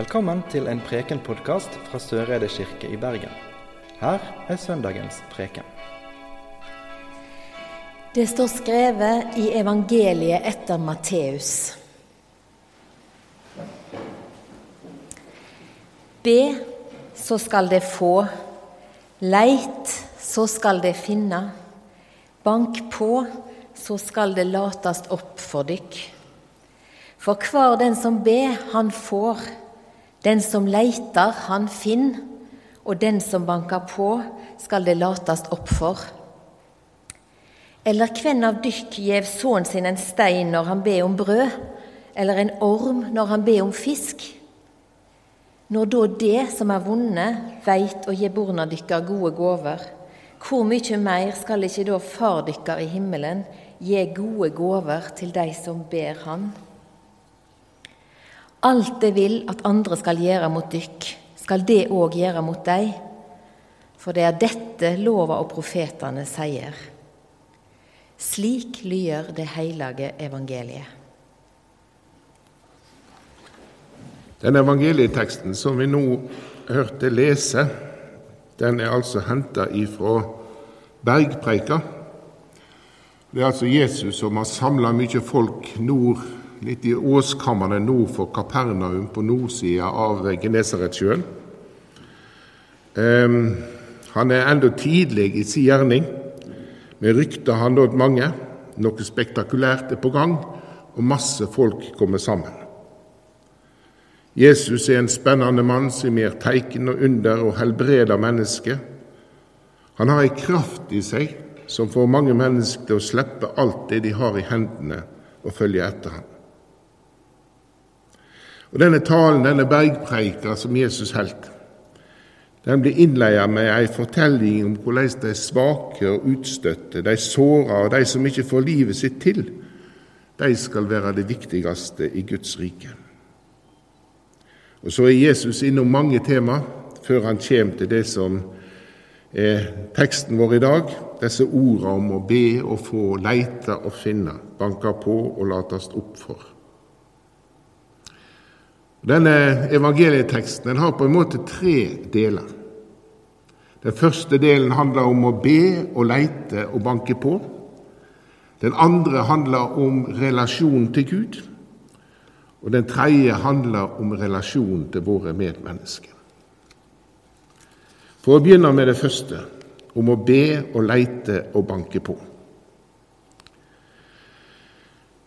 Velkommen til en Preken-podkast fra Søreide kirke i Bergen. Her er søndagens preken. Det står skrevet i evangeliet etter Matteus. Be, så skal det få. Leit, så skal det finne. Bank på, så skal det latast opp for dykk. For hver den som ber, han får. Den som leiter, han finn. Og den som banker på, skal det latast opp for. Eller hvem av dykk gjev sønnen sin en stein når han ber om brød, eller en orm når han ber om fisk? Når da det som er vunnet, veit å gi borna dykkar gode gåver, hvor mye mer skal ikke da far dykkar i himmelen gi gode gåver til de som ber Han? Alt det vil at andre skal gjøre mot dykk, skal det òg gjøre mot dei. For det er dette lova og profetene sier. Slik lyder det hellige evangeliet. Den evangelieteksten som vi nå hørte lese, den er altså henta ifra bergpreika. Det er altså Jesus som har samla mye folk nord, litt i åskammerne nord for Kapernaum, på nordsida av Genesaretsjøen. Um, han er enda tidlig i sin gjerning. Med rykter har nådd mange. Noe spektakulært er på gang, og masse folk kommer sammen. Jesus er en spennende mann som gjør tegn og under og helbreder mennesker. Han har ei kraft i seg som får mange mennesker til å slippe alt det de har i hendene, og følge etter ham. Og Denne talen, denne bergpreika som Jesus holdt, den blir innleia med ei fortelling om hvordan de svake og utstøtte, de såra og de som ikke får livet sitt til, de skal være det viktigste i Guds rike. Og Så er Jesus innom mange tema før han kommer til det som er teksten vår i dag, disse ordene om å be og få, leite og finne, banke på og latast opp for. Denne evangelieteksten den har på en måte tre deler. Den første delen handler om å be og leite og banke på. Den andre handler om relasjonen til Gud. Og den tredje handler om relasjonen til våre medmennesker. For å begynne med det første, om å be og leite og banke på.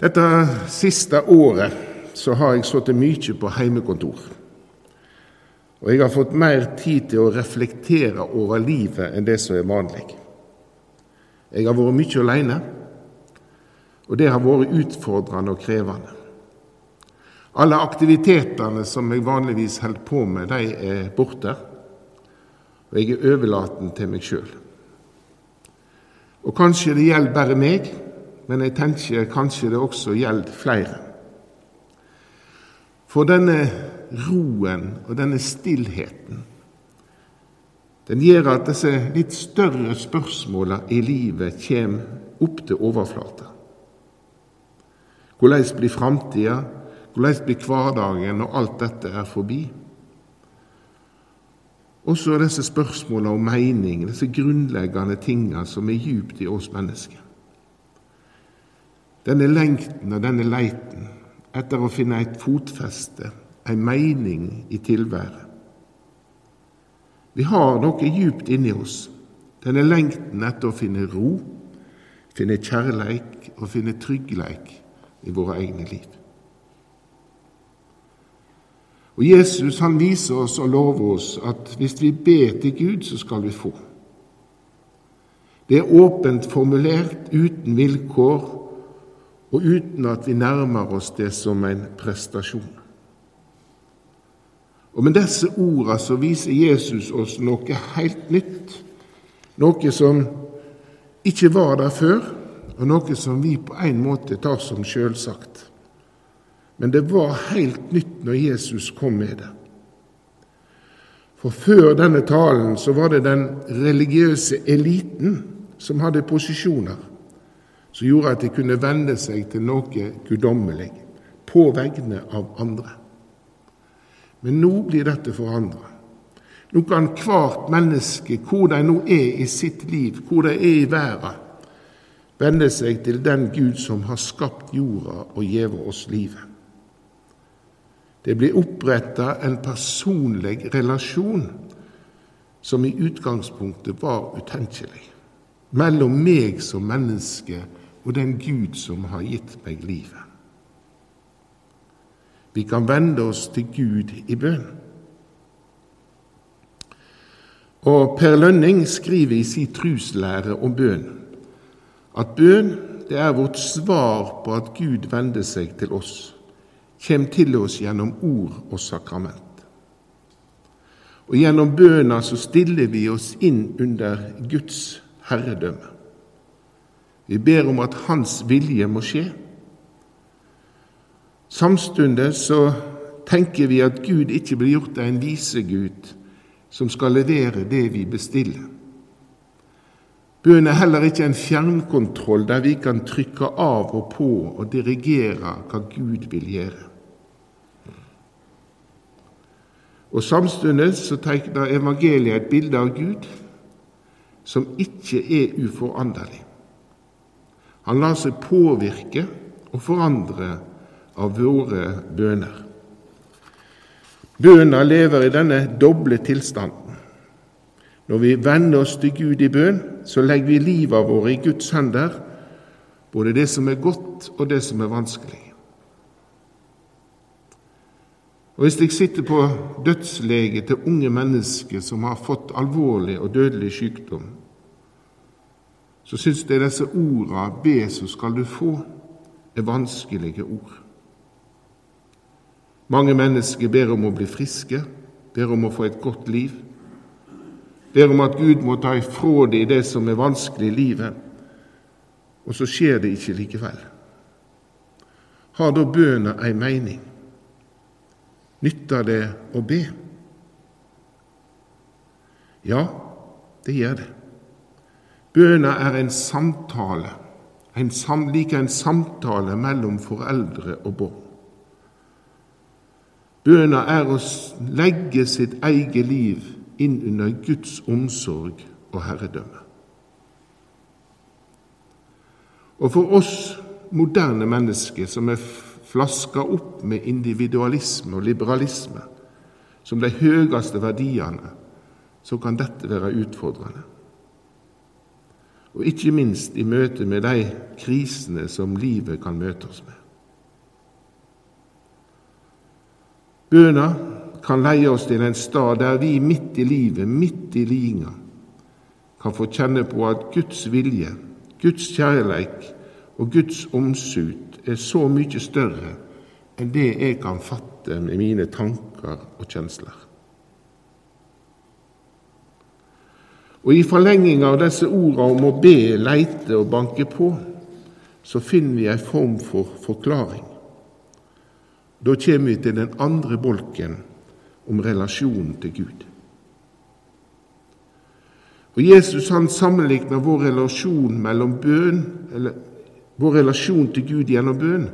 Dette siste året så har jeg sittet mye på heimekontor. Og jeg har fått mer tid til å reflektere over livet enn det som er vanlig. Jeg har vært mye alene, og det har vært utfordrende og krevende. Alle aktivitetene som jeg vanligvis holder på med, de er borte, og jeg er overlaten til meg sjøl. Og kanskje det gjelder bare meg, men jeg tenker kanskje det også gjelder flere. For denne roen og denne stillheten, den gjør at disse litt større spørsmåla i livet kommer opp til overflata. Hvordan blir framtida? Hvordan blir hverdagen når alt dette er forbi? Også disse spørsmåla om mening, disse grunnleggende tinga som er djupt i oss mennesker. Denne lengten og denne leiten etter å finne et fotfeste, ei mening i tilværet. Vi har noe djupt inni oss, denne lengten etter å finne ro, finne kjærleik og finne tryggleik i våre egne liv. Og Jesus han viser oss og lover oss at hvis vi ber til Gud, så skal vi få. Det er åpent formulert, uten vilkår, og uten at vi nærmer oss det som en prestasjon. Og Med disse ordene så viser Jesus oss noe helt nytt, noe som ikke var der før, og noe som vi på en måte tar som selvsagt. Men det var helt nytt når Jesus kom med det. For før denne talen så var det den religiøse eliten som hadde posisjoner som gjorde at de kunne vende seg til noe guddommelig på vegne av andre. Men nå blir dette forandra. Nå kan hvert menneske, hvor de nå er i sitt liv, hvor de er i verden, vende seg til den Gud som har skapt jorda og gjeve oss livet. Det blir oppretta en personlig relasjon som i utgangspunktet var utenkelig, mellom meg som menneske og den Gud som har gitt meg livet. Vi kan vende oss til Gud i bønn. Og Per Lønning skriver i sin truslære om bønn at bønn det er vårt svar på at Gud vender seg til oss, kommer til oss gjennom ord og sakrament. Og gjennom bønna så stiller vi oss inn under Guds herredømme. Vi ber om at Hans vilje må skje. Samtidig så tenker vi at Gud ikke blir gjort av en visegud som skal levere det vi bestiller. Bønn er heller ikke en fjernkontroll der vi kan trykke av og på og dirigere hva Gud vil gjøre. Og Samtidig så tegner evangeliet et bilde av Gud som ikke er uforanderlig. Han lar seg påvirke og forandre av våre bøner. Bønna lever i denne doble tilstanden. Når vi vender oss til Gud i bønn, så legger vi livet vårt i Guds hender, både det som er godt og det som er vanskelig. Og Hvis jeg sitter på dødslege til unge mennesker som har fått alvorlig og dødelig sykdom, så syns jeg disse orda 'be, så skal du få', er vanskelige ord. Mange mennesker ber om å bli friske, ber om å få et godt liv, ber om at Gud må ta ifra dem det som er vanskelig i livet, og så skjer det ikke likevel. Har da bøna ei mening? Nytter det å be? Ja, det gjør det. Bøna er en samtale, en sam, like en samtale mellom foreldre og barn. Bøna er å legge sitt eget liv inn under Guds omsorg og herredømme. Og for oss moderne mennesker som er flaska opp med individualisme og liberalisme som de høyeste verdiene, så kan dette være utfordrende. Og ikke minst i møte med de krisene som livet kan møte oss med. Bøna kan leie oss til en stad der vi midt i livet, midt i linga, kan få kjenne på at Guds vilje, Guds kjærleik og Guds omsut er så mye større enn det jeg kan fatte med mine tanker og kjensler. Og I forlenging av disse ordene om å be, leite og banke på, så finner vi en form for forklaring. Da kommer vi til den andre bolken om relasjonen til Gud. Og Jesus han sammenligner vår relasjon mellom bøn, eller vår relasjon til Gud gjennom bøn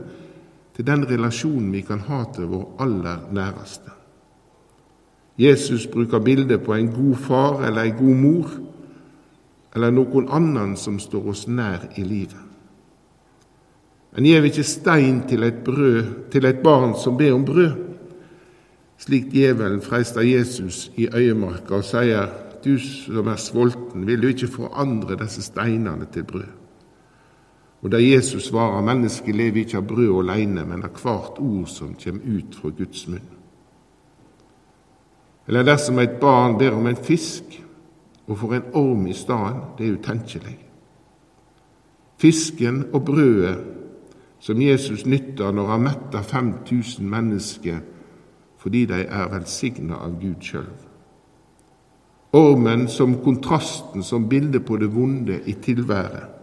til den relasjonen vi kan ha til vår aller næreste. Jesus bruker bildet på en god far eller en god mor eller noen annen som står oss nær i livet. En gjev ikke stein til et, brød, til et barn som ber om brød. Slik djevelen freister Jesus i øyemarka og sier, du som er sulten, vil du ikke forandre disse steinene til brød? Og da Jesus svarer, mennesket lever ikke av brød alene, men av hvert ord som kommer ut fra Guds munn. Eller dersom et barn ber om en fisk og får en orm i stedet, det er utenkelig. Fisken og brødet som Jesus nytter når han metter 5000 mennesker fordi de er velsigna av Gud sjøl. Ormen som kontrasten, som bilde på det vonde i tilværet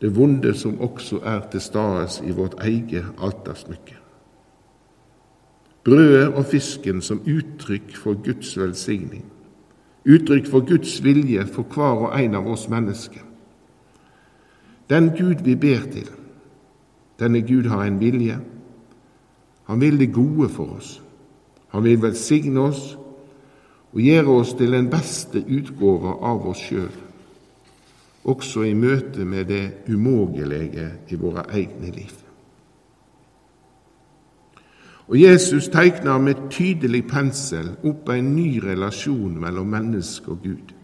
det vonde som også er til stades i vårt eget altersmykke. Brødet og fisken som uttrykk for Guds velsigning, uttrykk for Guds vilje for hver og en av oss mennesker. Den Gud vi ber til, denne Gud har en vilje. Han vil det gode for oss, Han vil velsigne oss og gjøre oss til den beste utgåva av oss sjøl, også i møte med det umågelige i våre egne liv. Og Jesus tegner med tydelig pensel opp en ny relasjon mellom menneske og Gud.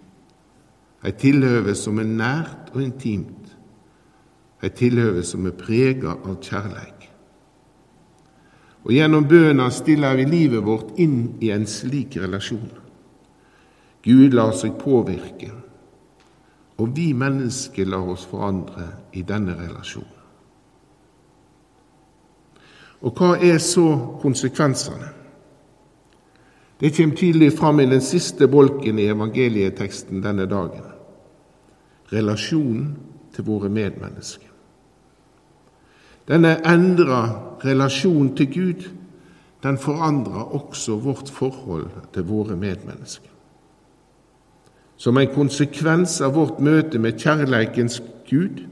Et tilhøve som er nært og intimt, et tilhøve som er prega av kjærleik. Og Gjennom bøna stiller vi livet vårt inn i en slik relasjon. Gud lar seg påvirke, og vi mennesker lar oss forandre i denne relasjonen. Og hva er så konsekvensene? Det kommer tydelig fram i den siste bolken i evangelieteksten denne dagen. Relasjonen til våre medmennesker. Denne endra relasjonen til Gud, den forandrer også vårt forhold til våre medmennesker. Som en konsekvens av vårt møte med kjærleikens Gud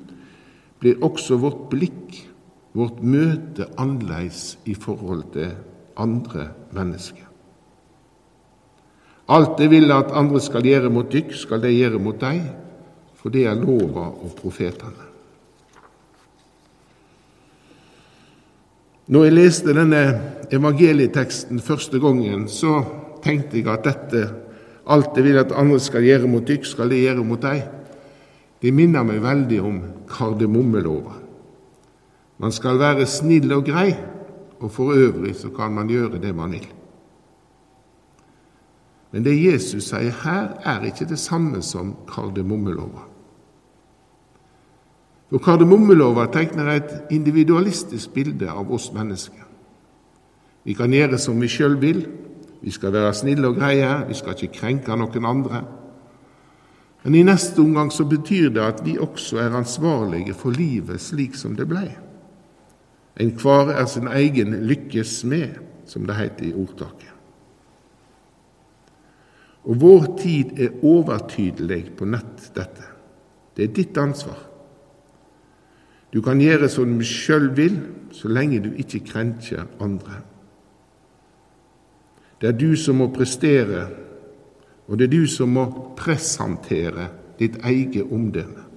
blir også vårt blikk, vårt møte, annerledes i forhold til andre mennesker. Alt det vil at andre skal gjøre mot dykk, skal de gjøre mot deg, for det er lova og profetene. Når jeg leste denne evangelieteksten første gangen, så tenkte jeg at dette Alt det vil at andre skal gjøre mot dykk, skal de gjøre mot deg. Det minner meg veldig om kardemommelova. Man skal være snill og grei, og for øvrig så kan man gjøre det man vil. Men det Jesus sier her, er ikke det samme som kardemommelova. For kardemommelova tegner et individualistisk bilde av oss mennesker. Vi kan gjøre som vi sjøl vil, vi skal være snille og greie, vi skal ikke krenke noen andre. Men i neste omgang så betyr det at vi også er ansvarlige for livet slik som det blei. Enhver er sin egen lykkes smed, som det heter i ordtaket. Og vår tid er overtydelig på nett dette. Det er ditt ansvar. Du kan gjøre som du sjøl vil, så lenge du ikke krenker andre. Det er du som må prestere, og det er du som må pressantere ditt eget omdømme.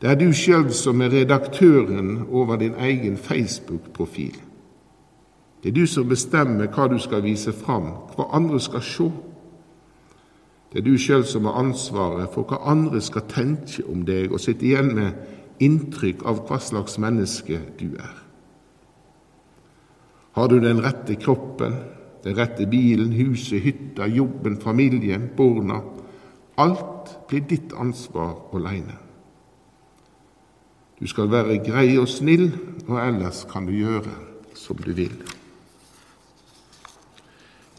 Det er du sjøl som er redaktøren over din egen Facebook-profil. Det er du som bestemmer hva du skal vise fram, hva andre skal se. Det er du sjøl som har ansvaret for hva andre skal tenke om deg, og sitte igjen med inntrykk av hva slags menneske du er. Har du den rette kroppen? Den rette bilen, huset, hytta, jobben, familien, barna. Alt blir ditt ansvar aleine. Du skal være grei og snill, og ellers kan du gjøre som du vil.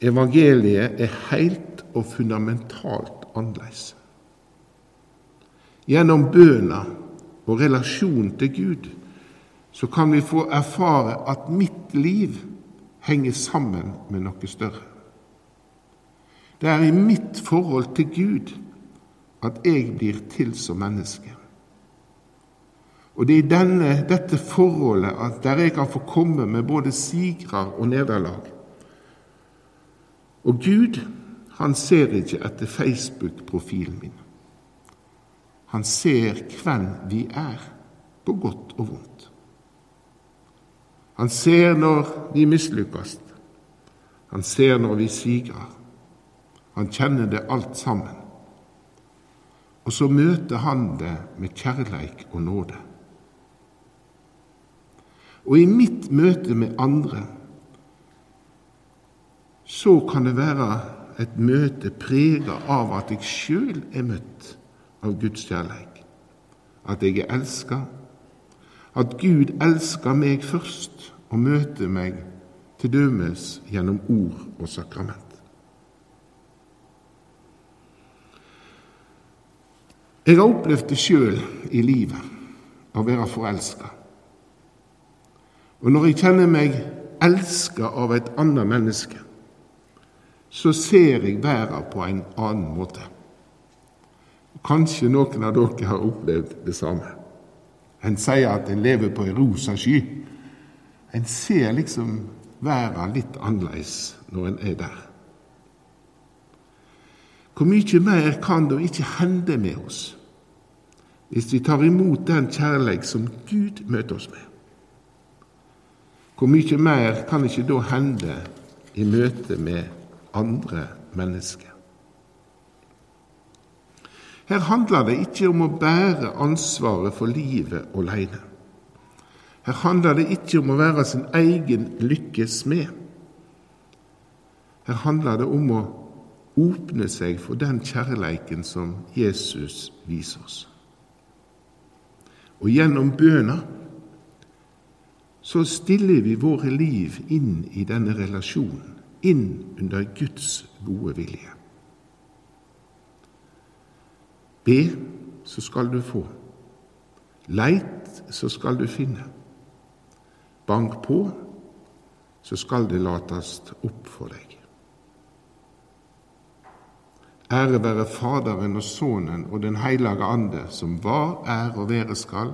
Evangeliet er heilt og fundamentalt annerledes. Gjennom bøna og relasjonen til Gud så kan vi få erfare at mitt liv henger sammen med noe større. Det er i mitt forhold til Gud at jeg blir til som menneske. Og det er i denne, dette forholdet at der jeg kan få komme med både sigrer og nederlag. Og Gud, han ser ikke etter Facebook-profilen min. Han ser hvem vi er, på godt og vondt. Han ser når vi mislykkes. Han ser når vi siger. Han kjenner det alt sammen. Og så møter han det med kjærleik og nåde. Og i mitt møte med andre så kan det være et møte preget av at jeg sjøl er møtt av Guds kjærleik. At jeg er elska. At Gud elsker meg først og møter meg til dømes gjennom ord og sakrament. Jeg har opplevd det sjøl i livet, å være forelska. Og når jeg kjenner meg elska av et annet menneske, så ser jeg verden på en annen måte. Kanskje noen av dere har opplevd det samme. En sier at en lever på ei rosa sky. En ser liksom verden litt annerledes når en er der. Hvor mye mer kan da ikke hende med oss hvis vi tar imot den kjærlighet som Gud møter oss med? Hvor mye mer kan ikke da hende i møte med andre mennesker? Her handler det ikke om å bære ansvaret for livet alene. Her handler det ikke om å være sin egen lykkes smed. Her handler det om å åpne seg for den kjærleiken som Jesus viser oss. Og gjennom bøna så stiller vi våre liv inn i denne relasjonen, inn under Guds gode vilje. Be, så skal du få. Leit, så skal du finne. Bank på, så skal det latast opp for deg. Ære være Faderen og Sønnen og Den heilage Ande, som var, er og være skal,